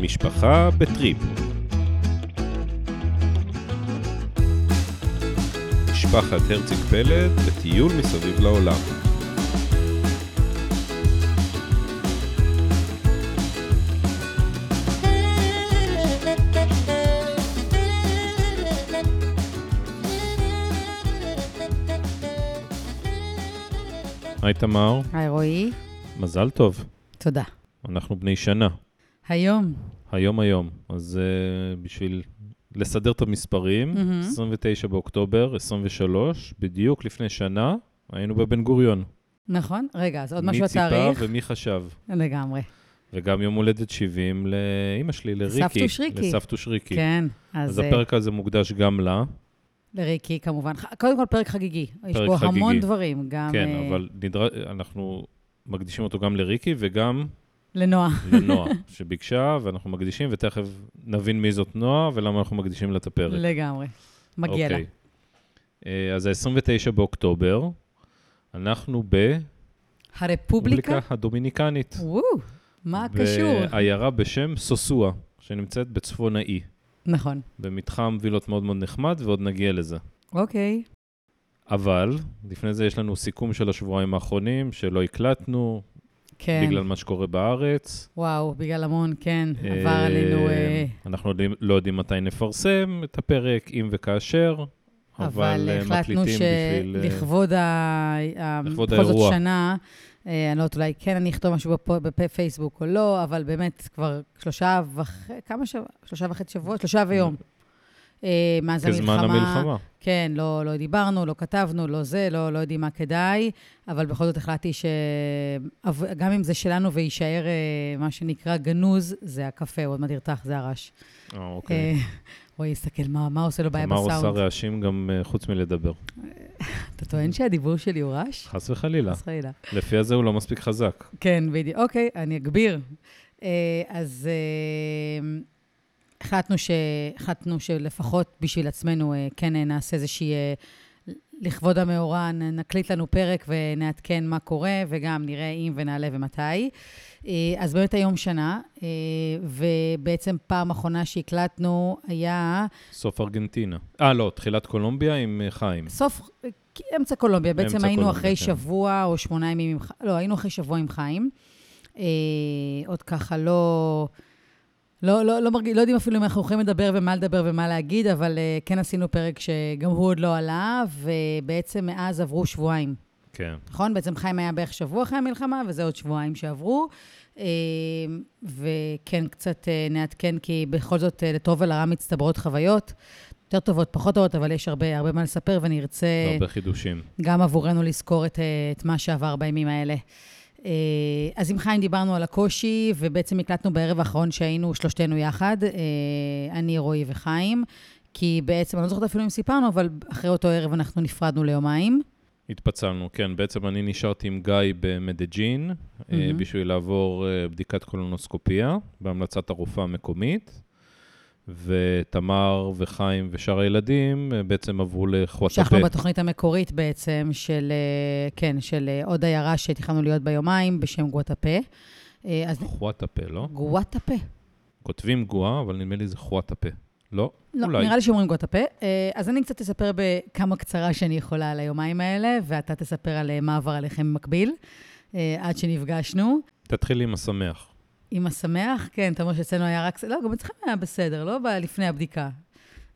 משפחה בטריפ. משפחת הרציג פלד בטיול מסביב לעולם. היי תמר, היי רועי, מזל טוב, תודה. אנחנו בני שנה, היום, היום היום. אז uh, בשביל לסדר את המספרים, מהמם. 29 באוקטובר 23, בדיוק לפני שנה, היינו בבן גוריון. נכון? רגע, אז עוד משהו מי ציפה התאריך? ומי חשב. לגמרי. וגם יום הולדת 70 לאימא שלי, לריקי. לסבתו שריקי. לסבתו שריקי. כן, אז אז אה, הפרק הזה מוקדש גם לה, לריקי כמובן. קודם כל פרק חגיגי. יש פרק בו המון חגיגי. דברים, גם כן, אה, אבל נדרש, אנחנו מקדישים אותו גם לריקי וגם לנועה. לנועה, שביקשה, ואנחנו מקדישים, ותכף נבין מי זאת נועה ולמה אנחנו מקדישים לה את הפרק. לגמרי. מגיע לה. אוקיי. אה, אז ה-29 באוקטובר, אנחנו הרפובליקה? ברפובליקה הדומיניקנית. וואו, מה קשור? בעיירה בשם סוסואה, שנמצאת בצפון האי, נכון. במתחם וילות מאוד מאוד נחמד, ועוד נגיע לזה. אוקיי. אבל, לפני זה יש לנו סיכום של השבועיים האחרונים, שלא הקלטנו, כן. בגלל מה שקורה בארץ. וואו, בגלל המון, כן. אה, עבר עלינו... אה, אנחנו לא יודעים מתי נפרסם את הפרק, אם וכאשר, אבל אה, החלטנו שלכבוד בכל זאת. שנה, אני לא יודעת, אולי כן אני אכתוב משהו בפ- בפייסבוק או לא, אבל באמת כבר שלושה וח... כמה שבוע? שלושה וחצי שבועות? שלושה ויום. אה, מאז המלחמה. כזמן המלחמה. כן, לא, לא דיברנו, לא כתבנו, לא זה, לא, לא יודעים מה כדאי, אבל בכל זאת החלטתי שגם אם זה שלנו ויישאר אה, מה שנקרא גנוז, זה הקפה, עוד מעט ירתח, זה הרעש. אה, אוקיי. אה, רועי, הסתכל, מה, מה עושה לו בעיה תמר עושה בסאונד? רעשים גם חוץ מלדבר. אתה טוען שהדיבור שלי הוא רעש? חס וחלילה. חס וחלילה. לפי הזה הוא לא מספיק חזק. כן, בדיוק. אוקיי, אני אגביר. אז החלטנו, ש... החלטנו שלפחות בשביל עצמנו אה, כן אה, נעשה איזושהי... אה, לכבוד המאורע נקליט לנו פרק ונעדכן מה קורה, וגם נראה אם ונעלה ומתי. אז באמת היום שנה, ובעצם פעם אחרונה שהקלטנו היה סוף ארגנטינה. אה, לא, תחילת קולומביה עם חיים. סוף, אמצע קולומביה. בעצם אמצע היינו קולומביה, אחרי כן. שבוע או שמונה ימים עם חיים. לא, היינו אחרי שבוע עם חיים. עוד ככה לא... לא, לא, לא, מרגיש, לא יודעים אפילו אם אנחנו יכולים לדבר ומה לדבר ומה להגיד, אבל uh, כן עשינו פרק שגם הוא עוד לא עלה, ובעצם מאז עברו שבועיים, כן. נכון? בעצם חיים היה בערך שבוע אחרי המלחמה, וזה עוד שבועיים שעברו. Uh, וכן, קצת uh, נעדכן, כי בכל זאת, uh, לטוב ולרע מצטברות חוויות. יותר טובות, פחות טובות, אבל יש הרבה, הרבה מה לספר, ונרצה... הרבה חידושים. גם עבורנו לזכור את, את מה שעבר בימים האלה. אה, אז עם חיים דיברנו על הקושי, ובעצם הקלטנו בערב האחרון שהיינו שלושתנו יחד, אה, אני, רועי וחיים, כי בעצם, אני לא זוכרת אפילו אם סיפרנו, אבל אחרי אותו ערב אנחנו נפרדנו ליומיים. התפצלנו, כן. בעצם אני נשארתי עם גיא במדג'ין, מהמם. בשביל לעבור בדיקת קולונוסקופיה, בהמלצת הרופאה המקומית. ותמר וחיים ושאר הילדים אה, בעצם עברו לחואטאפה. המשכנו בתוכנית המקורית בעצם של, אה, כן, של אה, עוד עיירה שתכננו להיות בה יומיים, בשם גואטאפה. אז חואטאפה, לא? גואטאפה. כותבים גואה, אבל נדמה לי זה חואטאפה. לא? לא, אולי. נראה לי שאומרים גואטאפה. אז אני קצת אספר בכמה קצרה שאני יכולה על היומיים האלה, ואתה תספר על מה עבר עליכם במקביל, עד שנפגשנו. תתחילי עם השמח. עם השמח, כן, אתה אומר שאצלנו היה רק... לא, גם אצלכם היה בסדר, לא לפני הבדיקה.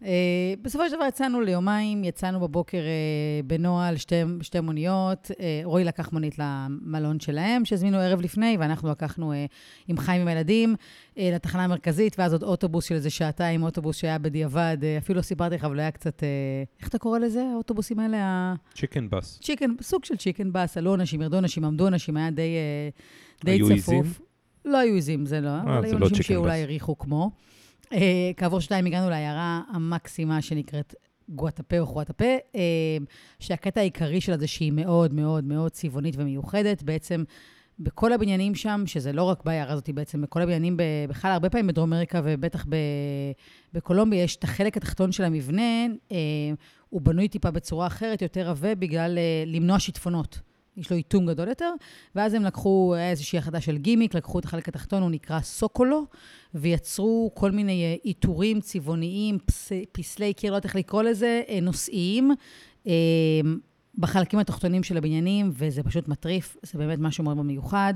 אה, בסופו של דבר יצאנו ליומיים, יצאנו בבוקר אה, בנוהל, שתי, שתי מוניות. אה, רועי לקח מונית למלון שלהם, שהזמינו ערב לפני, ואנחנו לקחנו אה, עם חיים עם הילדים אה, לתחנה המרכזית, ואז עוד אוטובוס של איזה שעתיים, אוטובוס שהיה בדיעבד, אה, אפילו לא סיפרתי לך, אבל היה קצת... אה, איך אתה קורא לזה, האוטובוסים האלה? צ'יקן בס. צ'יקן, סוג של צ'יקן בס, עלו אנשים, ירדו אנשים, עמדו אנשים, היה די, אה, די צפוף. עיזים? לא היו עיזים, זה לא, אבל זה היו לא אנשים שאולי בס. העריכו כמו. אה, כעבור שנתיים הגענו לעיירה המקסימה שנקראת גואטאפה או חואטאפה, אה, שהקטע העיקרי שלה זה שהיא מאוד מאוד מאוד צבעונית ומיוחדת. בעצם בכל הבניינים שם, שזה לא רק בעיירה הזאת, בעצם בכל הבניינים, בכלל הרבה פעמים בדרום אמריקה ובטח ב- בקולומביה, יש את החלק התחתון של המבנה, אה, הוא בנוי טיפה בצורה אחרת, יותר עבה, בגלל אה, למנוע שיטפונות. יש לו איטום גדול יותר, ואז הם לקחו, איזושהי החלטה של גימיק, לקחו את החלק התחתון, הוא נקרא סוקולו, ויצרו כל מיני אה, עיטורים צבעוניים, פס, פסלי קיר, לא יודעת איך לקרוא לזה, אה, נושאיים. אה, בחלקים התחתונים של הבניינים, וזה פשוט מטריף, זה באמת משהו מאוד מיוחד.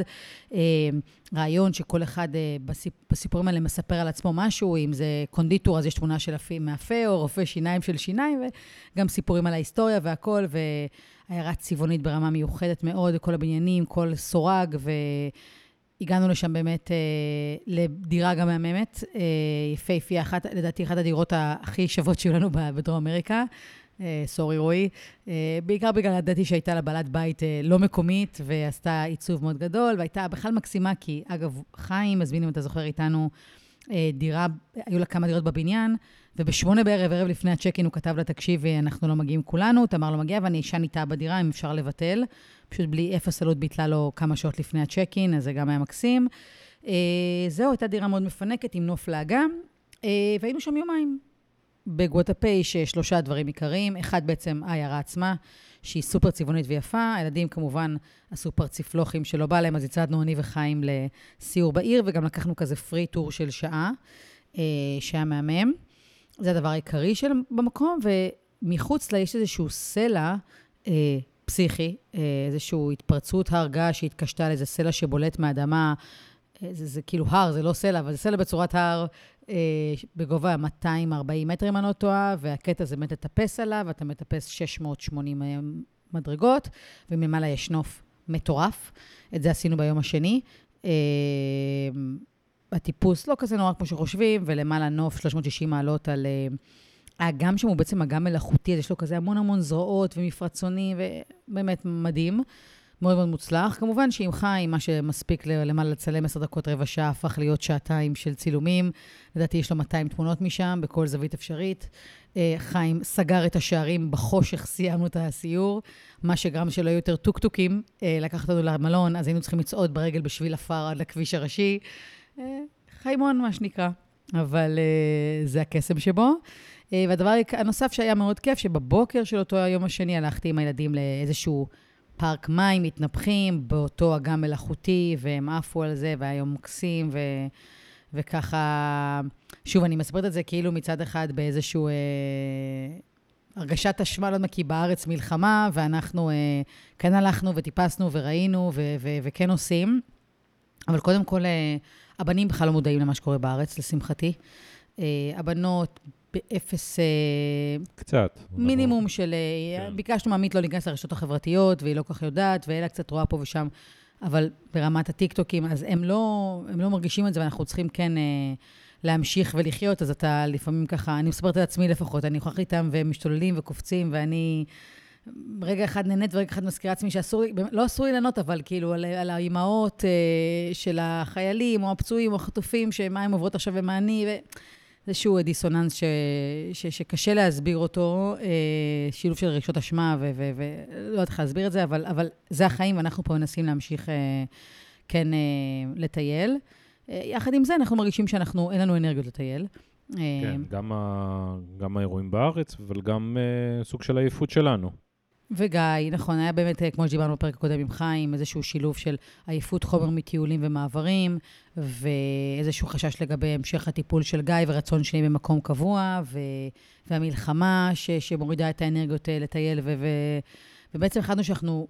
רעיון שכל אחד בסיפ, בסיפורים האלה מספר על עצמו משהו, אם זה קונדיטור, אז יש תמונה של מאפה, או רופא שיניים של שיניים, וגם סיפורים על ההיסטוריה והכול, ועיירה צבעונית ברמה מיוחדת מאוד, כל הבניינים, כל סורג, ו... הגענו לשם באמת אה, לדירה גם מהממת, אה, יפהפייה, אחת, לדעתי אחת הדירות הכי שוות שהיו לנו בדרום אמריקה. אה, סורי רועי. אה, בעיקר בגלל ידעתי שהייתה לה בעלת בית אה, לא מקומית, ועשתה עיצוב מאוד גדול, והייתה בכלל מקסימה, כי אגב, חיים, מזמין אם אתה זוכר איתנו, דירה, היו לה כמה דירות בבניין, ובשמונה בערב, ערב לפני הצ'קין, הוא כתב לה, תקשיבי, אנחנו לא מגיעים כולנו, תמר לא מגיעה, ואני אשן איתה בדירה, אם אפשר לבטל. פשוט בלי אפס עלות ביטלה לו כמה שעות לפני הצ'קין, אז זה גם היה מקסים. זהו, הייתה דירה מאוד מפנקת עם נוף לאגם, והיינו שם יומיים. בגואטאפה יש שלושה דברים עיקריים. אחד בעצם העיירה עצמה, שהיא סופר צבעונית ויפה. הילדים כמובן עשו פרציפלוחים שלא בא להם, אז הצעדנו אני וחיים לסיור בעיר, וגם לקחנו כזה פרי טור של שעה, אה, שהיה מהמם. זה הדבר העיקרי של במקום, ומחוץ לה יש איזשהו סלע אה, פסיכי, אה, איזושהי התפרצות הר געש שהתקשתה על איזה סלע שבולט מהאדמה. אה, זה, זה כאילו הר, זה לא סלע, אבל זה סלע בצורת הר אה, בגובה 240 מטר, אם אני לא טועה, והקטע זה באמת לטפס עליו, אתה מטפס 680 אה, מדרגות, וממעלה יש נוף מטורף. את זה עשינו ביום השני. אה, הטיפוס לא כזה נורא כמו שחושבים, ולמעלה נוף 360 מעלות על... האגם שם הוא בעצם אגם מלאכותי, אז יש לו כזה המון המון זרועות ומפרצונים, ובאמת מדהים. מאוד מאוד מוצלח. כמובן שעם חיים, מה שמספיק למעלה לצלם עשר דקות, רבע שעה, הפך להיות שעתיים של צילומים. לדעתי יש לו 200 תמונות משם, בכל זווית אפשרית. אה, חיים סגר את השערים, בחושך סיימנו את הסיור, מה שגרם שלא יהיו יותר טוקטוקים. אה, לקח אותנו למלון, אז היינו צריכים לצעוד ברגל בשביל עפר עד לכביש הראשי. אה, חיימון, מה שנקרא. אבל זה הקסם שבו. והדבר הנוסף שהיה מאוד כיף, שבבוקר של אותו היום השני הלכתי עם הילדים לאיזשהו פארק מים, מתנפחים באותו אגם מלאכותי, והם עפו על זה, והיה יום מקסים, ו... וככה, שוב, אני מספרת את זה כאילו מצד אחד באיזשהו... אה, הרגשת אשמה, לא יודעת מה, כי בארץ מלחמה, ואנחנו אה, כן הלכנו וטיפסנו וראינו ו- ו- וכן עושים. אבל קודם כל, אה, הבנים בכלל לא מודעים למה שקורה בארץ, לשמחתי. אה, הבנות באפס... אה, קצת. מינימום של... אה, כן. ביקשנו מעמית לא להיכנס לרשתות החברתיות, והיא לא כל כך יודעת, ואלה קצת רואה פה ושם, אבל ברמת הטיקטוקים, אז הם לא, הם לא מרגישים את זה, ואנחנו צריכים כן אה, להמשיך ולחיות, אז אתה לפעמים ככה, אני מספרת על עצמי לפחות, אני הולכת איתם והם משתוללים וקופצים, ואני... רגע אחד נהנית ורגע אחד מזכירה עצמי שאסור לי, לא אסור לי לענות, אבל כאילו על, על האימהות אה, של החיילים, או הפצועים, או החטופים, שמה הם עוברות עכשיו ומה אני, ו... איזשהו דיסוננס ש, ש, שקשה להסביר אותו, אה, שילוב של רגשות אשמה, ולא יודעת איך להסביר את זה, אבל, אבל זה החיים, ואנחנו פה מנסים להמשיך אה, כן אה, לטייל. יחד עם זה, אנחנו מרגישים שאנחנו, אין לנו אנרגיות לטייל. כן, גם, ה, גם האירועים בארץ, אבל גם סוג של עייפות שלנו. וגיא, נכון, היה באמת, אה, כמו שדיברנו בפרק הקודם עם חיים, איזשהו שילוב של עייפות חומר מטיולים ומעברים, ואיזשהו חשש לגבי המשך הטיפול של גיא ורצון שלי במקום קבוע, ו... והמלחמה ש... שמורידה את האנרגיות אה, לטייל, ו... ו... ובעצם החלטנו שאנחנו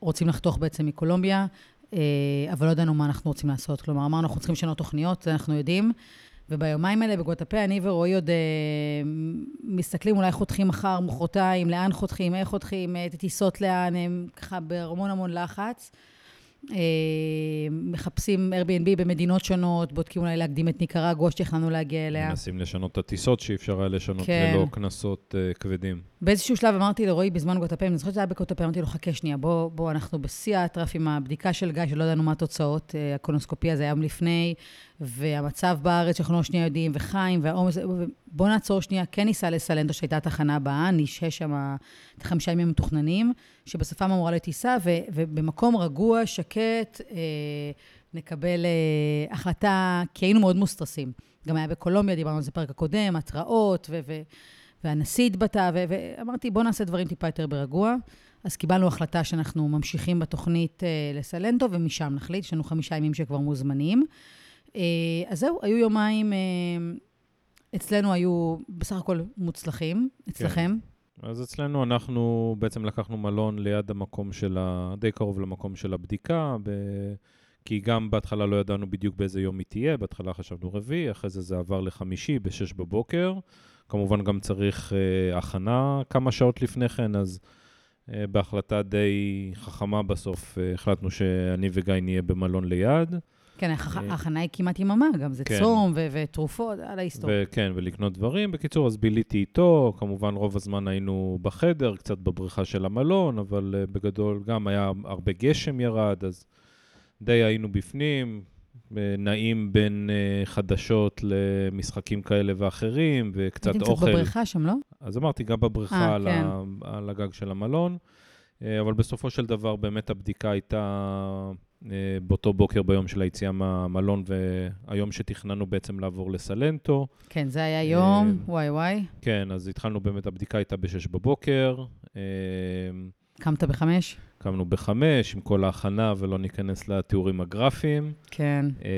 רוצים לחתוך בעצם מקולומביה, אה, אבל לא ידענו מה אנחנו רוצים לעשות. כלומר, אמרנו, אנחנו צריכים לשנות תוכניות, זה אנחנו יודעים. וביומיים האלה בגואטפה, אני ורועי עוד אה, מסתכלים, אולי חותכים מחר, מחרתיים, לאן חותכים, איך חותכים, איזה טיסות לאן, הם ככה בהמון המון לחץ. אה, מחפשים Airbnb במדינות שונות, בודקים אולי להקדים את ניקרגואה שתכננו להגיע אליה. מנסים לשנות את הטיסות שאי אפשר היה לשנות כן. ללא קנסות uh, כבדים. באיזשהו שלב אמרתי לרועי בזמן גוטפה, אני זוכרת שזה היה בגוטפה, אמרתי לו, חכה שנייה, בוא, בוא, אנחנו בשיא האטרף עם הבדיקה של גיא, שלא ידענו מה התוצאות, uh, הקולונוסקופיה זה היה יום לפני, והמצב בארץ שאנחנו לא שנייה יודעים, וחיים, והעומס, בוא נעצור שנייה, כן ניסע לסלנדו שהייתה התחנה הבאה, נשהה שם את החמישה ימים המתוכננים, שבסופם אמורה להיות טיסה, ובמקום רגוע, שקט, אה, נקבל אה, החלטה, כי היינו מאוד מוסטרסים. גם היה בקולומביה, דיברנו על זה בפרק הקודם, התראות, ו- ו- והנשיא התבטא, ואמרתי, בוא נעשה דברים טיפה יותר ברגוע. אז קיבלנו החלטה שאנחנו ממשיכים בתוכנית אה, לסלנטו, ומשם נחליט, יש לנו חמישה ימים שכבר מוזמנים. אה, אז זהו, היו יומיים, אה, אצלנו היו בסך הכל מוצלחים, אצלכם. אז אצלנו אנחנו בעצם לקחנו מלון ליד המקום של ה... די קרוב למקום של הבדיקה, ב... כי גם בהתחלה לא ידענו בדיוק באיזה יום היא תהיה, בהתחלה חשבנו רביעי, אחרי זה זה עבר לחמישי ב-6 בבוקר. כמובן גם צריך אה, הכנה כמה שעות לפני כן, אז אה, בהחלטה די חכמה בסוף אה, החלטנו שאני וגיא נהיה במלון ליד. כן, ההכנה היא כמעט יממה, גם זה כן. צום ו- ותרופות, על ההיסטוריה. וכן, ולקנות דברים. בקיצור, אז ביליתי איתו, כמובן רוב הזמן היינו בחדר, קצת בבריכה של המלון, אבל uh, בגדול גם היה הרבה גשם ירד, אז די היינו בפנים, נעים בין uh, חדשות למשחקים כאלה ואחרים, וקצת הייתם אוכל. קצת בבריכה שם, לא? אז אמרתי, גם בבריכה אה, על, כן. ה, על הגג של המלון, אה, אבל בסופו של דבר באמת הבדיקה הייתה אה, באותו בוקר ביום של היציאה מהמלון, והיום שתכננו בעצם לעבור לסלנטו. כן, זה היה יום, אה, וואי וואי. כן, אז התחלנו באמת, הבדיקה הייתה ב-6 בבוקר. אה, קמת בחמש? קמנו ב-5 עם כל ההכנה, ולא ניכנס לתיאורים הגרפיים. כן. אה,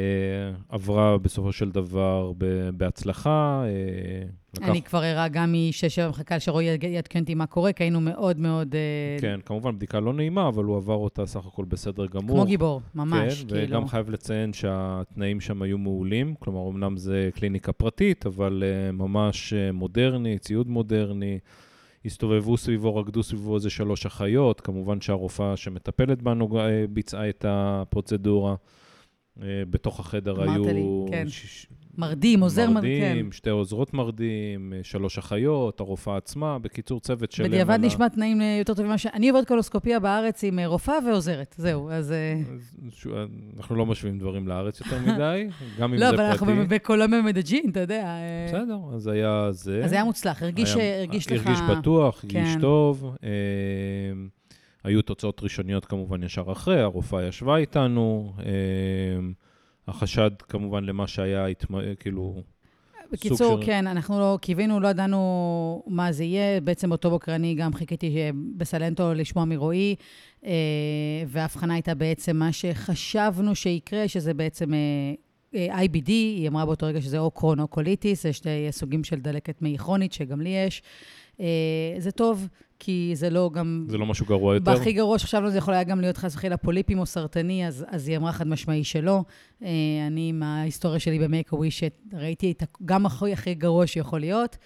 עברה בסופו של דבר ב- בהצלחה. אה, לקח- אני כבר ערה גם משש-שבע מחכה שרועי יעדכן אותי מה קורה, כי היינו מאוד מאוד... אה, כן, כמובן בדיקה לא נעימה, אבל הוא עבר אותה סך הכל בסדר גמור. כמו גיבור, ממש, כן, כאילו. וגם חייב לציין שהתנאים שם היו מעולים. כלומר, אמנם זה קליניקה פרטית, אבל uh, ממש uh, מודרני, ציוד מודרני. הסתובבו סביבו, רקדו סביבו איזה שלוש אחיות. כמובן שהרופאה שמטפלת בנו uh, ביצעה את הפרוצדורה. Uh, בתוך החדר היו... לי, כן. ש- מרדים, עוזר מרדים. מרדים, שתי עוזרות מרדים, אה, שלוש אחיות, הרופאה עצמה. בקיצור, צוות שלם. בדיעבד על נשמע תנאים אה, יותר טובים ממה ש... אני עובדת קולוסקופיה בארץ עם אה, רופאה ועוזרת, זהו, אז... אז אנחנו לא משווים דברים לארץ יותר מדי, גם אם לא, זה אבל אנחנו פרטי. בקולומיה מדג'ין, אתה יודע. בסדר, אז היה זה. אז היה מוצלח, הרגיש היה- הרגיש לך... הרגיש בטוח, הרגיש כן. טוב. אה, היו תוצאות ראשוניות כמובן ישר אחרי, הרופאה ישבה איתנו. אה, החשד כמובן למה שהיה, כאילו, בקיצור, של- כן, אנחנו לא קיווינו, לא ידענו מה זה יהיה. בעצם באותו בוקר אני גם חיכיתי אה, בסלנטו לשמוע מרועי, אה, וההבחנה הייתה בעצם מה שחשבנו שיקרה, שזה בעצם אה, אה, IBD, היא אמרה באותו רגע שזה או קרון או קוליטיס, זה שתי סוגים של דלקת מעי כרונית, שגם לי יש. אה, זה טוב, כי זה לא גם... זה לא משהו גרוע יותר. בהכי גרוע שחשבנו, זה יכול היה גם להיות חס וחלילה פוליפים או סרטני, אז, אז היא אמרה חד משמעי שלא. אה, אני, עם ההיסטוריה שלי ב Make-A-Wish, ראיתי את גם הכי הכי גרוע שיכול להיות,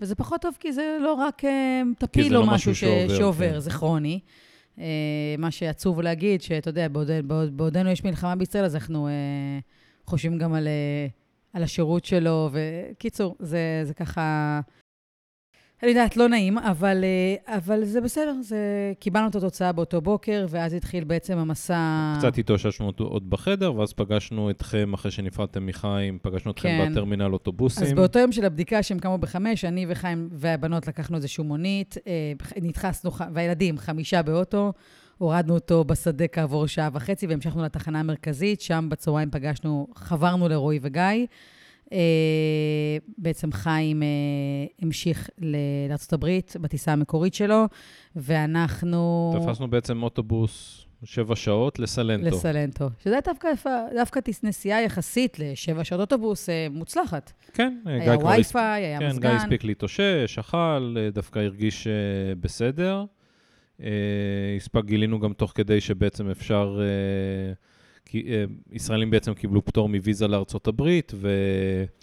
וזה פחות טוב כי זה לא רק אה, טפיל לא או משהו משהו ש- שעובר, שעובר, כן. זה כרוני. מה שעצוב להגיד, שאתה יודע, בעוד, בעוד, בעודנו יש מלחמה בישראל, אז אנחנו חושבים גם על, על השירות שלו, וקיצור, זה, זה ככה... אני יודעת, לא נעים, אבל, אה, אבל זה בסדר, זה... קיבלנו את התוצאה באותו בוקר, ואז התחיל בעצם המסע... קצת התאוששנו עוד- בחדר, ואז פגשנו אתכם, אחרי שנפרדתם מחיים, פגשנו אתכם כן. בטרמינל אוטובוסים. אז באותו יום של הבדיקה, שהם קמו בחמש, אני וחיים והבנות לקחנו איזושהי מונית, אה, נדחסנו, והילדים, חמישה באוטו, הורדנו אותו בשדה כעבור שעה וחצי, והמשכנו לתחנה המרכזית, שם בצהריים פגשנו, חברנו לרועי וגיא. אה, בעצם חיים אה, המשיך לארה"ב בטיסה המקורית שלו, ואנחנו... תפסנו בעצם אוטובוס שבע שעות לסלנטו. לסלנטו. שזה דווקא, דווקא נסיעה יחסית לשבע שעות אוטובוס אה, מוצלחת. כן, גיא היה כבר הספיק- וי-פיי, היה כן, מזגן. גיא הספיק להתאושש, אכל, דווקא הרגיש בסדר. הספק, גילינו גם תוך כדי שבעצם אפשר, אה, כי, אה, ישראלים בעצם קיבלו פטור מוויזה לארצות הברית,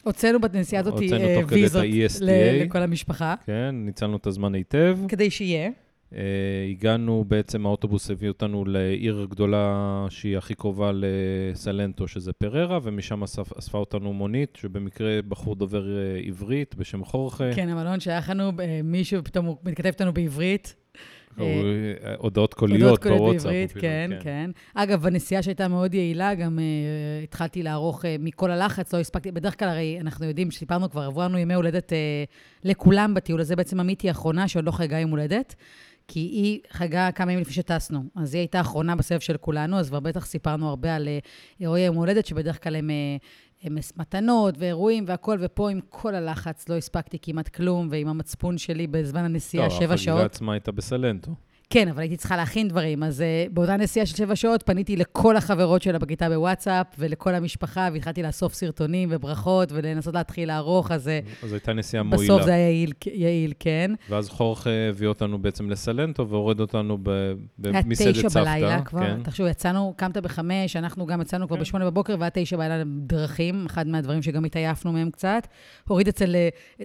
הוצאנו בנסיעה הזאת אה, ויזות. ל- לכל המשפחה, וכן, ניצלנו את הזמן היטב. כדי שיהיה. אה, הגענו, בעצם האוטובוס הביא אותנו לעיר גדולה שהיא הכי קרובה לסלנטו, שזה פררה, ומשם אסף, אספה אותנו מונית, שבמקרה בחור דובר אה, עברית בשם חורכה. כן, המלון שייך לנו, אה, מישהו פתאום מתכתב איתנו בעברית. אה, אה, הודעות קוליות הודעות קוליות בוואטסאפ. בעברית, אפילו, כן, כן. אגב, בנסיעה שהייתה מאוד יעילה, גם uh, התחלתי לערוך מכל הלחץ, לא הספקתי, בדרך כלל הרי אנחנו יודעים, סיפרנו כבר, עברו לנו ימי הולדת לכולם בטיול הזה, בעצם עמית היא האחרונה שעוד לא חגגה יום הולדת, כי היא חגגה כמה ימים לפני שטסנו. אז היא הייתה האחרונה בסבב של כולנו, אז כבר בטח סיפרנו הרבה על אירועי יום הולדת, שבדרך כלל הם... מתנות ואירועים והכול, ופה עם כל הלחץ לא הספקתי כמעט כלום, ועם המצפון שלי בזמן הנסיעה, לא, שבע החגיגה שעות. עצמה הייתה בסלנטו. כן, אבל הייתי צריכה להכין דברים. אז uh, באותה נסיעה של שבע שעות פניתי לכל החברות שלה בכיתה בוואטסאפ, ולכל המשפחה, והתחלתי לאסוף סרטונים וברכות, ולנסות להתחיל לערוך, אז... אה, אז הייתה נסיעה מועילה. בסוף זה היה יעיל, יעיל כן. ואז חורכה הביא אותנו בעצם לסלנטו, והוריד אותנו במסעדת סבתא. היה תשע בלילה כבר. כן. תחשבו, יצאנו, קמת בחמש, אנחנו גם יצאנו כבר כן. בשמונה בבוקר, והיה תשע בלילה דרכים, אחד מהדברים שגם התעייפנו מהם קצת. הוריד אצל...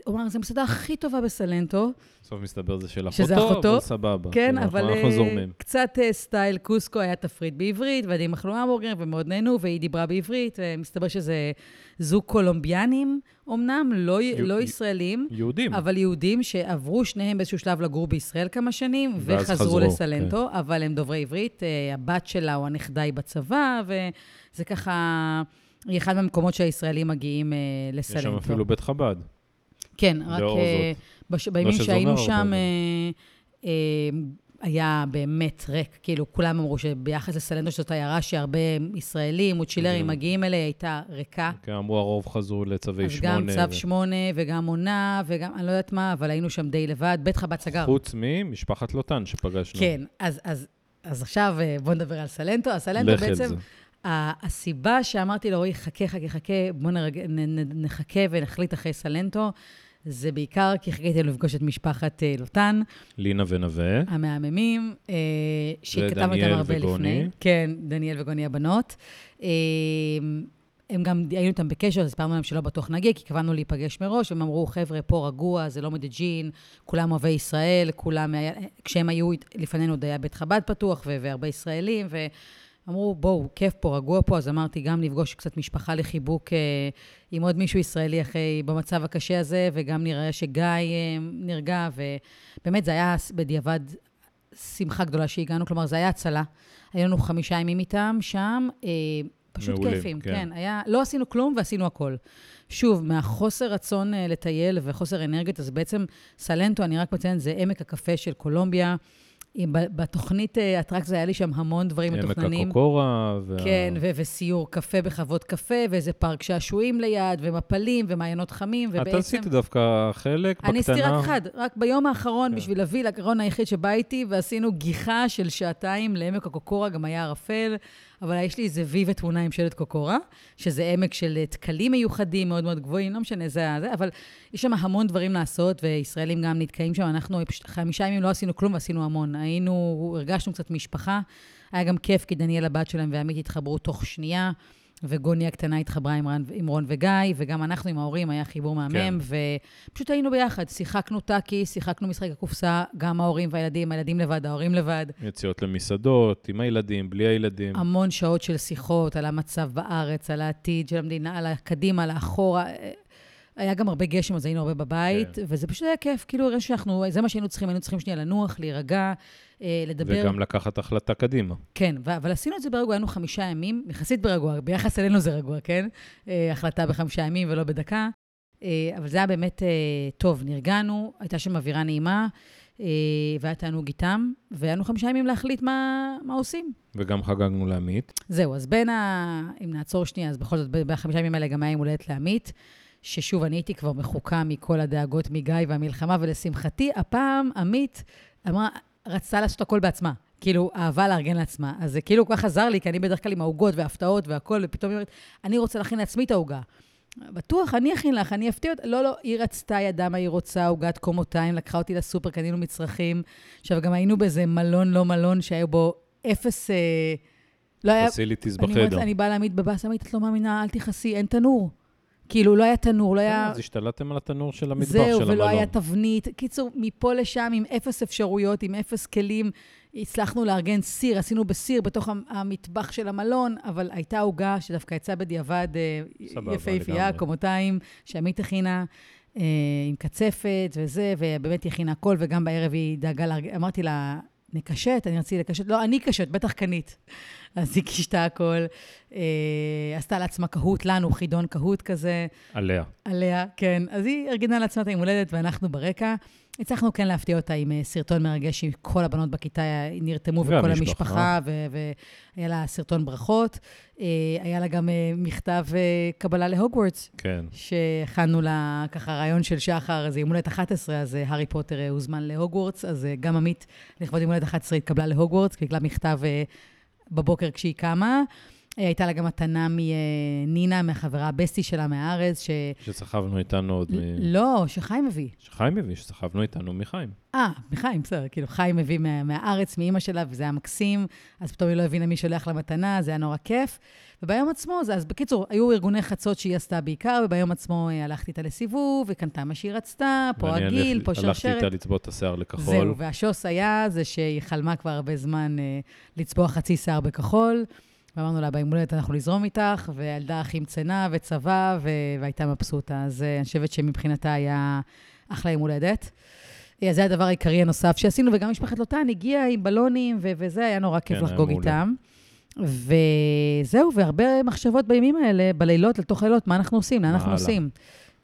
הוא אמר, זו המסעדה הכי טובה בסלנטו. בסוף מסתבר זה של אחותו, שזה אחותו, אבל סבבה. כן, אבל אנחנו אה, זורמים. קצת אה, סטייל קוסקו היה תפריט בעברית, ועדים אכלו המבורגר ומאוד נהנו, והיא דיברה בעברית, ומסתבר שזה זוג קולומביאנים, אמנם לא, י... לא ישראלים, יהודים. אבל יהודים שעברו שניהם באיזשהו שלב לגור בישראל כמה שנים, וחזרו חזרו, לסלנטו, כן. אבל הם דוברי עברית, אה, הבת שלה או הנכדה היא בצבא, וזה ככה... היא אחד מהמקומות שהישראלים מגיעים לסלנטו. יש שם אפילו בית חב"ד. כן, רק... בש... לא בימים שהיינו שם, אה, אה, היה באמת ריק. כאילו, כולם אמרו שביחס לסלנדו, שזאת עיירה שהרבה ישראלים, וצ'ילרים מגיעים אליה, הייתה ריקה. כן, אמרו, הרוב חזרו לצווי שמונה. אז גם צו שמונה, וגם עונה, וגם, אני לא יודעת מה, אבל היינו שם די לבד. בית חב"ד סגר. חוץ ממשפחת לוטן שפגשנו. כן, אז, אז, אז עכשיו אה, בואו נדבר על סלנטו. הסלנטו בעצם... הסיבה שאמרתי לו, רועי, חכה, חכה, חכה, בואו נחכה ונחליט אחרי סלנטו, זה בעיקר כי חיכיתי לפגוש את משפחת אה, לוטן. לינה ונווה. המהממים, אה, שכתבנו איתם הרבה וגוני. לפני. כן, דניאל וגוני הבנות. אה, הם גם, היינו איתם בקשר, אז הסברנו להם שלא בטוח נגיע, כי קבענו להיפגש מראש, והם אמרו, חבר'ה, פה רגוע, זה לא מדג'ין, כולם אוהבי ישראל, כולם, כשהם היו לפנינו עוד היה בית חב"ד פתוח, והרבה ישראלים, ו... אמרו, בואו, כיף פה, רגוע פה, אז אמרתי, גם לפגוש קצת משפחה לחיבוק אה, עם עוד מישהו ישראלי אחרי, במצב הקשה הזה, וגם נראה שגיא אה, נרגע, ובאמת זה היה בדיעבד שמחה גדולה שהגענו, כלומר, זה היה הצלה. היו לנו חמישה ימים איתם שם, אה, פשוט מעולים, כיפים, כן. כן. היה, לא עשינו כלום ועשינו הכל. שוב, מהחוסר רצון אה, לטייל וחוסר אנרגיות, אז בעצם סלנטו, אני רק מציינת, זה עמק הקפה של קולומביה. בתוכנית אה, אטרקציה היה לי שם המון דברים מתוכננים. עמק הקוקורה. וה... כן, ו- וסיור קפה בחוות קפה, ואיזה פארק שעשועים ליד, ומפלים, ומעיינות חמים, ובעצם... את עשית דווקא חלק בקטנה. אני עשיתי רק אחד, רק ביום האחרון, כן. בשביל להביא לקרון היחיד שבא איתי, ועשינו גיחה של שעתיים לעמק הקוקורה, גם היה ערפל. אבל יש לי איזה וי ותמונה עם שלט קוקורה, שזה עמק של תקלים מיוחדים מאוד מאוד גבוהים, לא משנה, זה זה, אבל יש שם המון דברים לעשות, וישראלים גם נתקעים שם. אנחנו חמישה ימים לא עשינו כלום ועשינו המון. היינו, הרגשנו קצת משפחה. היה גם כיף, כי דניאל הבת שלהם ועמית התחברו תוך שנייה. וגוני הקטנה התחברה עם, רן, עם רון וגיא, וגם אנחנו עם ההורים, היה חיבור מהמם, כן. ופשוט היינו ביחד. שיחקנו טאקי, שיחקנו משחק הקופסה, גם ההורים והילדים, הילדים לבד, ההורים לבד. יציאות למסעדות, עם הילדים, בלי הילדים. המון שעות של שיחות על המצב בארץ, על העתיד של המדינה, על הקדימה, על האחורה. היה גם הרבה גשם, אז היינו הרבה בבית, כן. וזה פשוט היה כיף. כאילו, הרגשנו שאנחנו, זה מה שהיינו צריכים, היינו צריכים שנייה לנוח, להירגע, אה, לדבר. וגם לקחת החלטה קדימה. כן, ו- אבל עשינו את זה ברגוע, היינו חמישה ימים, יחסית ברגוע, ביחס אלינו זה רגוע, כן? אה, החלטה בחמישה ימים ולא בדקה. אה, אבל זה היה באמת טוב, נרגענו, הייתה שם אווירה נעימה. והיה תענוג איתם, והיה לנו חמישה ימים להחליט מה, מה עושים. וגם חגגנו לעמית. זהו, אז בין ה... אם נעצור שנייה, אז בכל זאת, בחמישה ימים האלה גם היה יום הולדת לעמית. ששוב, אני הייתי כבר מחוקה מכל הדאגות מגיא והמלחמה, ולשמחתי, הפעם עמית אמרה, רצתה לעשות הכל בעצמה. כאילו, אהבה לארגן לעצמה. אז זה כאילו כל כך עזר לי, כי אני בדרך כלל עם העוגות וההפתעות והכול, ופתאום היא אומרת, אני רוצה להכין לעצמי את העוגה. בטוח, אני אכין לך, אני אפתיע אותה. לא, לא, היא רצתה, ידעה מה היא רוצה, עוגת קומותיים, לקחה אותי לסופר, קנינו מצרכים. עכשיו, גם היינו באיזה מלון, לא מלון, שהיה בו אפס... אה, לא היה... פסיליטיז בחדר. אני, אני באה להעמיד בבאס, אמרתי, את לא מאמינה, אל תכעסי, אין תנור. כאילו, לא היה תנור, לא היה... אז השתלטתם על התנור של המטבח של המלון. זהו, ולא היה תבנית. קיצור, מפה לשם, עם אפס אפשרויות, עם אפס כלים, הצלחנו לארגן סיר, עשינו בסיר בתוך המטבח של המלון, אבל הייתה עוגה שדווקא יצאה בדיעבד אה, יפהפייה, קומותיים, שעמית הכינה. אה, עם קצפת וזה, ובאמת היא הכינה הכל, וגם בערב היא דאגה אמרתי לה, נקשט, אני רציתי לקשט, לא, אני קשט, בטח קנית. אז היא קישתה הכל, אה, עשתה לעצמה קהוט, לנו חידון קהוט כזה. עליה. עליה, כן. אז היא ארגנה לעצמה את היום הולדת, ואנחנו ברקע. הצלחנו כן להפתיע אותה עם אה, סרטון מרגש, עם כל הבנות בכיתה נרתמו, וכל. המשפחה, והיה לה סרטון ברכות. אה, היה לה גם אה, מכתב אה, קבלה להוגוורטס, כן. שהכנו לה ככה רעיון של שחר, זה יום הולדת 11, אז אה, הארי פוטר אה, הוזמן להוגוורטס, אז אה, גם עמית, לכבוד יום הולדת 11, התקבלה להוגוורטס, קיבלה מכתב אה, בבוקר כשהיא קמה. אה, הייתה לה גם מתנה מנינה, מהחברה הבסטי שלה מהארץ, ש... שסחבנו איתנו עוד... מ- לא, שחיים הביא. שחיים הביא, שסחבנו איתנו מחיים. אה, מחיים, בסדר, כאילו חיים הביא מה, מהארץ, מאימא שלה, וזה היה מקסים, אז פתאום היא לא הבינה מי שולח לה מתנה, זה היה נורא כיף. וביום עצמו, זה, אז בקיצור, היו ארגוני חצות שהיא עשתה בעיקר, וביום עצמו אה, הלכתי איתה לסיבוב, וקנתה מה שהיא רצתה, פה הגיל, פה הלכתי שרשרת. איתה לצבוט את השיער לכחול. זהו, והשוס היה זה שהיא חלמה כבר הרבה זמן אה, לצבוע חצי שיער בכחול. ואמרנו לה, ביום הולדת אנחנו נזרום איתך, והילדה הכי מצנה וצבא, ו- והייתה מבסוטה. אז אה, אני חושבת שמבחינתה היה אחלה יום הולדת. אז זה הדבר העיקרי הנוסף שעשינו, וגם משפחת לוטן הגיעה עם בלונים, ו- וזה היה נורא כיף כן, לחגוג. איתם. וזהו, והרבה מחשבות בימים האלה, בלילות, לתוך לילות, מה אנחנו עושים, לאן אנחנו הלאה.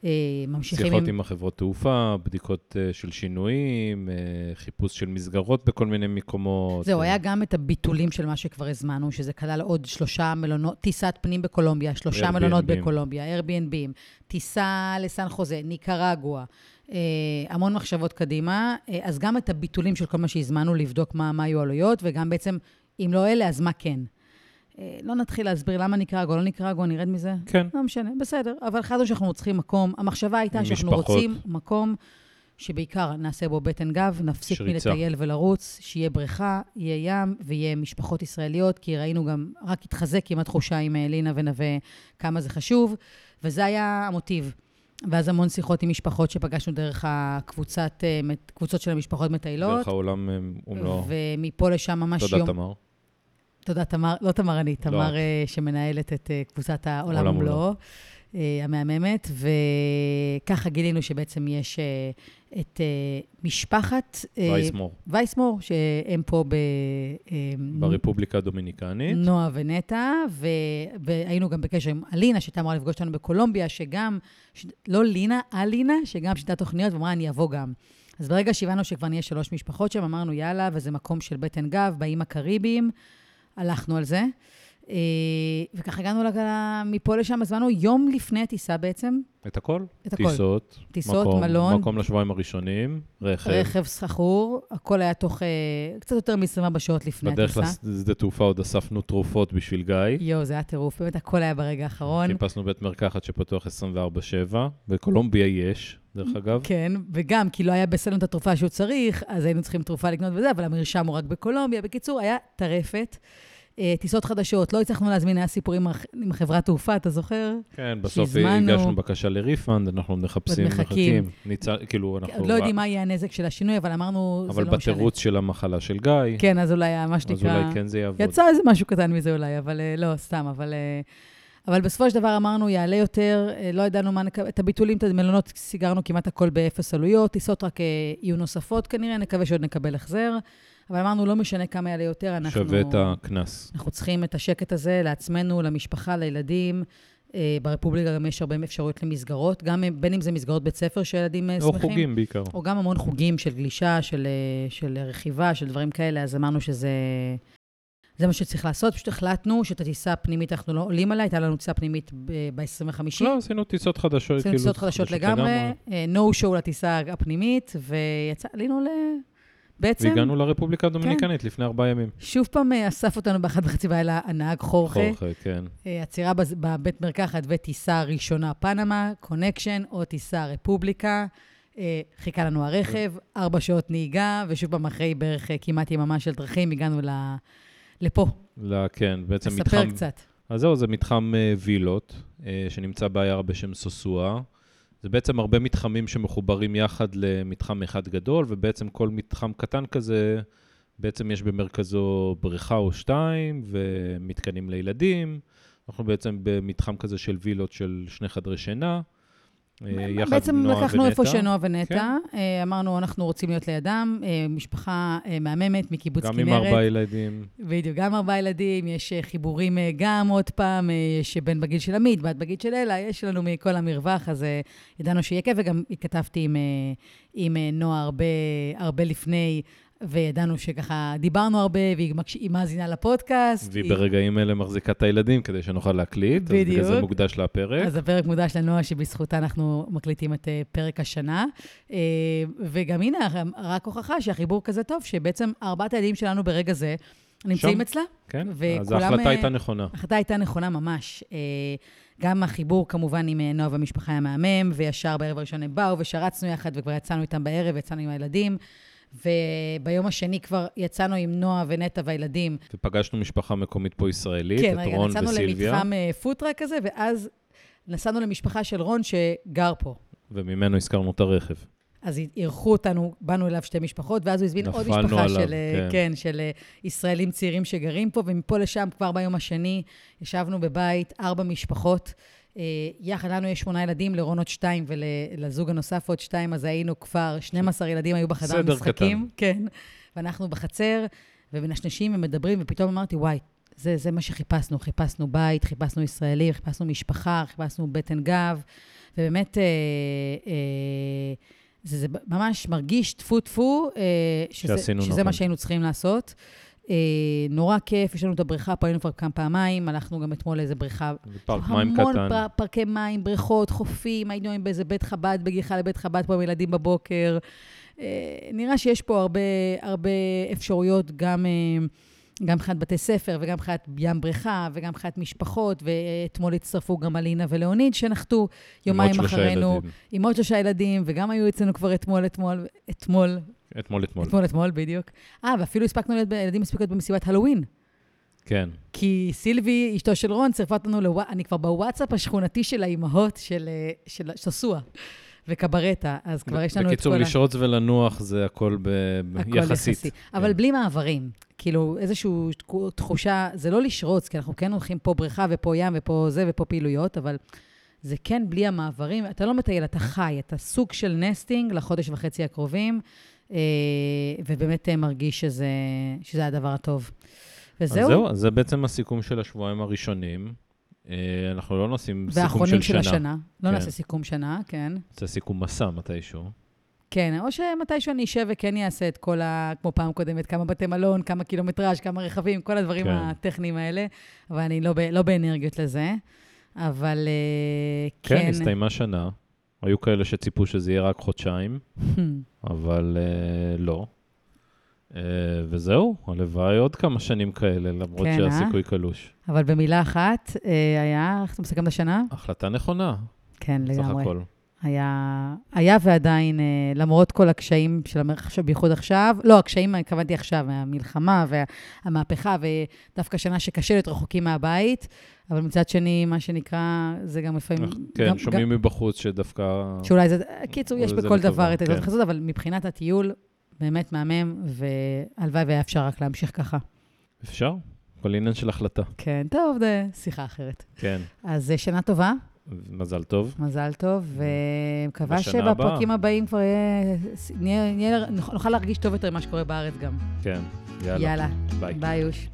אה, ממשיכים שיחות עם... עם החברות תעופה, בדיקות אה, של שינויים, אה, חיפוש של מסגרות בכל מיני מקומות. זהו, היה גם את הביטולים של מה שכבר הזמנו, שזה כלל עוד שלושה מלונות, טיסת פנים בקולומביה, שלושה Airbnb. מלונות בקולומביה, Airbnb, טיסה לסן חוזה, ניקרגואה, אה, המון מחשבות קדימה. אז גם את הביטולים של כל מה שהזמנו, לבדוק מה, מה היו העלויות, וגם בעצם, אם לא אלה, אז מה כן. אה, לא נתחיל להסביר למה ניקרגואה, לא ניקרגואה, נרד מזה? כן, לא משנה, בסדר. אבל החלטנו שאנחנו צריכים מקום. המחשבה הייתה שאנחנו משפחות. רוצים מקום שבעיקר נעשה בו בטן גב, נפסיק שריצה. מלטייל ולרוץ, שיהיה בריכה, יהיה ים ויהיה משפחות ישראליות, כי ראינו גם, רק התחזק עם התחושה עם אה, לינה ונווה כמה זה חשוב, וזה היה המוטיב. ואז המון שיחות עם משפחות שפגשנו דרך הקבוצת, אה, קבוצות של המשפחות מטיילות. דרך העולם אה, ומלואו. ומפה לשם ממש תודה, יום... תמר. תודה, תמר, לא תמר אני, לא תמר. אה, שמנהלת את אה, קבוצת העולם עולם ומלואו, אה, המהממת, וככה גילינו שבעצם יש את משפחת וייסמור, וייסמור, שהם פה ב... ברפובליקה הדומיניקנית. נועה ונטע, ו... והיינו גם בקשר עם אלינה, שהייתה אמורה לפגוש אותנו בקולומביה, שגם, ש... לא לינה, אלינה, שגם שיטה תוכניות, ואמרה, אני אבוא גם. אז ברגע שהבנו שכבר נהיה שלוש משפחות שם, אמרנו, יאללה, וזה מקום של בטן גב, באים הקריביים, הלכנו על זה. אה, וככה הגענו. מפה לשם, הזמנו יום לפני הטיסה בעצם, את הכל? את הכל. טיסות. טיסות, מקום, מלון. מקום לשבועיים הראשונים, רכב. רכב שכור, הכל היה תוך אה, קצת יותר מ-24 שעות לפני בדרך הטיסה. לשדה תעופה עוד אספנו תרופות בשביל גיא. יואו, זה היה טירוף, באמת הכל היה ברגע האחרון. חיפשנו בית מרקחת שפתוח 24/7, בקולומביה יש, דרך אגב. כן, וגם כי לא היה בסלון את התרופה שהוא צריך, אז היינו צריכים תרופה לקנות וזה, אבל המרשם הוא רק בקולומביה. בקיצור, היה טרפת. אה, טיסות חדשות, לא הצלחנו להזמין, היה סיפורים עם חברת תעופה, אתה זוכר? כן, בסוף שהזמנו. הגשנו בקשה ל refund, אנחנו מחפשים, מחכים. ניצל, כאילו, אנחנו... עוד לא יודעים מה יהיה הנזק של השינוי, אבל אמרנו, זה אבל לא משנה. בתירוץ של המחלה של גיא, כן, אז אולי מה אז שנקרא... אולי כן זה יעבוד. יצא איזה משהו קטן מזה אולי, אבל אה, לא, סתם, אבל... אה, אבל בסופו של דבר אמרנו, יעלה יותר, לא ידענו מה נקבל, את הביטולים, את המלונות, סיגרנו כמעט הכל באפס עלויות, טיסות רק יהיו נוספות כנראה, נקווה שעוד נקבל החזר. אבל אמרנו, לא משנה כמה יעלה יותר, אנחנו... שווה את הקנס. אנחנו צריכים את השקט הזה לעצמנו, למשפחה, לילדים. אה, ברפובליקה גם יש הרבה אפשרויות למסגרות, גם בין אם זה מסגרות בית ספר שילדים אה, או שמחים. חוגים בעיקר. או גם המון חוגים של גלישה, של, אה, של רכיבה, של דברים כאלה, אז אמרנו שזה... זה מה שצריך לעשות, פשוט החלטנו שאת הטיסה הפנימית אנחנו לא עולים עליה, הייתה לנו טיסה פנימית ב-25. לא, עשינו טיסות חדשות, עשינו כאילו, טיסות חדשות לגמרי, אה, no show לטיסה הפנימית, ויצא, עלינו ל... בעצם, והגענו לרפובליקה הדומיניקנית לפני ארבעה ימים. שוב פעם אה, אסף אותנו באחת וחצי בלילה הנהג חורחה. חורחה, כן. אה, עצירה בבית מרקחת וטיסה ראשונה פנמה, connection, או טיסה רפובליקה. אה, חיכה לנו הרכב, ארבע שעות נהיגה, ושוב פעם אחרי בערך כמעט יממה של דרכים, הגענו ל... לפה. לא, כן, בעצם ספר מתחם... קצת. אז זהו, זה מתחם וילות, שנמצא בעיירה בשם סוסואה. זה בעצם הרבה מתחמים שמחוברים יחד למתחם אחד גדול, ובעצם כל מתחם קטן כזה, בעצם יש במרכזו בריכה או שתיים, ומתקנים לילדים. אנחנו בעצם במתחם כזה של וילות של שני חדרי שינה. אה, יחד בעצם נועה לקחנו איפה ונטע. שנועה ונטע, כן. אה, אמרנו, אנחנו רוצים להיות לידם, אה, משפחה מהממת מקיבוץ גם כנרת. עם ארבעה ילדים. בדיוק, גם ארבעה ילדים, יש חיבורים גם עוד פעם, יש בן בגיל של עמית, בת בגיל של אלה, יש לנו מכל המרווח, אז ידענו שיהיה כיף, וגם התכתבתי עם, עם נועה הרבה, הרבה לפני, וידענו שככה דיברנו הרבה, והיא מקש... מאזינה לפודקאסט. והיא היא- ברגעים אלה מחזיקה את הילדים כדי שנוכל להקליט. אז בגלל זה בדיוק. מוקדש לפרק. אז הפרק מודש לנועה, שבזכותה אנחנו מקליטים את אה, פרק השנה. אה, וגם הנה, רק הוכחה שהחיבור כזה טוב, שבעצם ארבעת הילדים שלנו ברגע זה נמצאים שם. אצלה. כן, אז וכולם, ההחלטה אה, הייתה נכונה. ההחלטה הייתה נכונה ממש. גם החיבור כמובן עם נועה והמשפחה היה מהמם, וישר בערב הראשון הם באו ושרצנו יחד, וכבר יצאנו איתם בערב, יצאנו עם הילדים. וביום השני כבר יצאנו עם נועה ונטע והילדים. ופגשנו משפחה מקומית פה ישראלית, כן, את רגע, רון וסילביה, למתחם אה, פוטראק כזה, ואז נסענו למשפחה של רון שגר פה. וממנו הזכרנו את הרכב. אז אירחו אותנו, באנו אליו שתי משפחות, ואז הוא הזמין עוד משפחה עליו, של, אה, כן. כן, של אה, ישראלים צעירים שגרים פה, ומפה לשם, כבר ביום השני, ישבנו בבית, ארבע משפחות. אה, יחד לנו יש שמונה ילדים, לרון עוד שתיים, ולזוג הנוסף עוד שתיים, אז היינו כבר, 12 ילדים היו בחדר סדר משחקים. כן. ואנחנו בחצר, ומנשנשים ומדברים, ופתאום אמרתי, וואי, זה, זה מה שחיפשנו. חיפשנו בית, חיפשנו ישראלים, חיפשנו משפחה, חיפשנו בטן גב, ובאמת, אה, אה, זה, זה ממש מרגיש טפו-טפו, אה, שזה, שזה נכון. מה שהיינו צריכים לעשות. אה, נורא כיף, יש לנו את הבריכה, פה היינו כבר כמה פעמיים, הלכנו גם אתמול לאיזה בריכה. פארק מים המון קטן. פר, פארקי מים, בריכות, חופים, היינו עם באיזה בית חב"ד, בגיחה לבית חב"ד פה עם ילדים בבוקר. אה, נראה שיש פה הרבה, הרבה אפשרויות, גם... אה, גם מבחינת בתי ספר וגם מבחינת ים בריכה וגם מבחינת משפחות, ואתמול הצטרפו גם אלינה ולאוניד, שנחתו יומיים אחרינו. עם עוד שלושה ילדים, וגם היו אצלנו כבר אתמול, אתמול, אתמול, אתמול, אתמול. אתמול, אתמול, בדיוק. אה, ואפילו הספקנו להיות, ילדים הספיקו להיות במסיבת הלואוין. כן. כי סילבי, אשתו של רון, צירפה אותנו, לווא... אני כבר בוואטסאפ השכונתי של האימהות של, אה, של שסוע וקברטה, אז כבר יש לנו את כל בקיצור, לשרוץ ולנוח זה הכל ב... הכל יחסית. יחסי. אבל בלי מעברים. כאילו, איזושהי תחושה, זה לא לשרוץ, כי אנחנו כן הולכים פה בריכה ופה ים ופה זה ופה פעילויות, אבל זה כן בלי המעברים. אתה לא מטייל, אתה חי, אתה סוג של נסטינג לחודש וחצי הקרובים, ובאמת אה, מרגיש שזה, שזה הדבר הטוב. אז וזהו. זהו, אז זה בעצם הסיכום של השבועיים הראשונים. אה, אנחנו לא נשים סיכום והאחרונים של של שנה. השנה. לא כן. נעשה סיכום שנה, כן. זה סיכום מסע מתישהו. כן, או שמתישהו אני אשב וכן אעשה את כל ה... כמו פעם קודמת, כמה בתי מלון, כמה קילומטראז', כמה רכבים, כל הדברים כן. הטכניים האלה, אבל אני לא, ב, לא באנרגיות לזה. אבל אה, כן, כן. הסתיימה שנה. היו כאלה שציפו שזה יהיה רק חודשיים, אבל אה, לא. אה, וזהו, הלוואי עוד כמה שנים כאלה, למרות כן, אה? שהסיכוי קלוש. אבל במילה אחת, אה, היה, איך אתה מסכם את השנה? החלטה נכונה, כן, סך לגמרי. הכל. היה, היה ועדיין, אה, למרות כל הקשיים של המרחב, בייחוד עכשיו, לא, הקשיים, התכוונתי עכשיו, המלחמה והמהפכה, ודווקא שנה שקשה להיות רחוקים מהבית, אבל מצד שני, מה שנקרא, זה גם לפעמים... כן, גם, שומעים מבחוץ שדווקא... שאולי זה, קיצור, יש בכל דבר את כן. ההתייחסות, אבל מבחינת הטיול, באמת מהמם, והלוואי והיה אפשר רק להמשיך ככה. אפשר? כל עניין של החלטה. כן, טוב, זה שיחה אחרת. כן, אז אה, שנה טובה, מזל טוב. מזל טוב, ומקווה שבפרקים הבאה. הבאים כבר נהיה, נהיה, נוכל להרגיש טוב יותר ממה שקורה בארץ גם. כן, יאללה. יאללה, ביי. ביי יוש.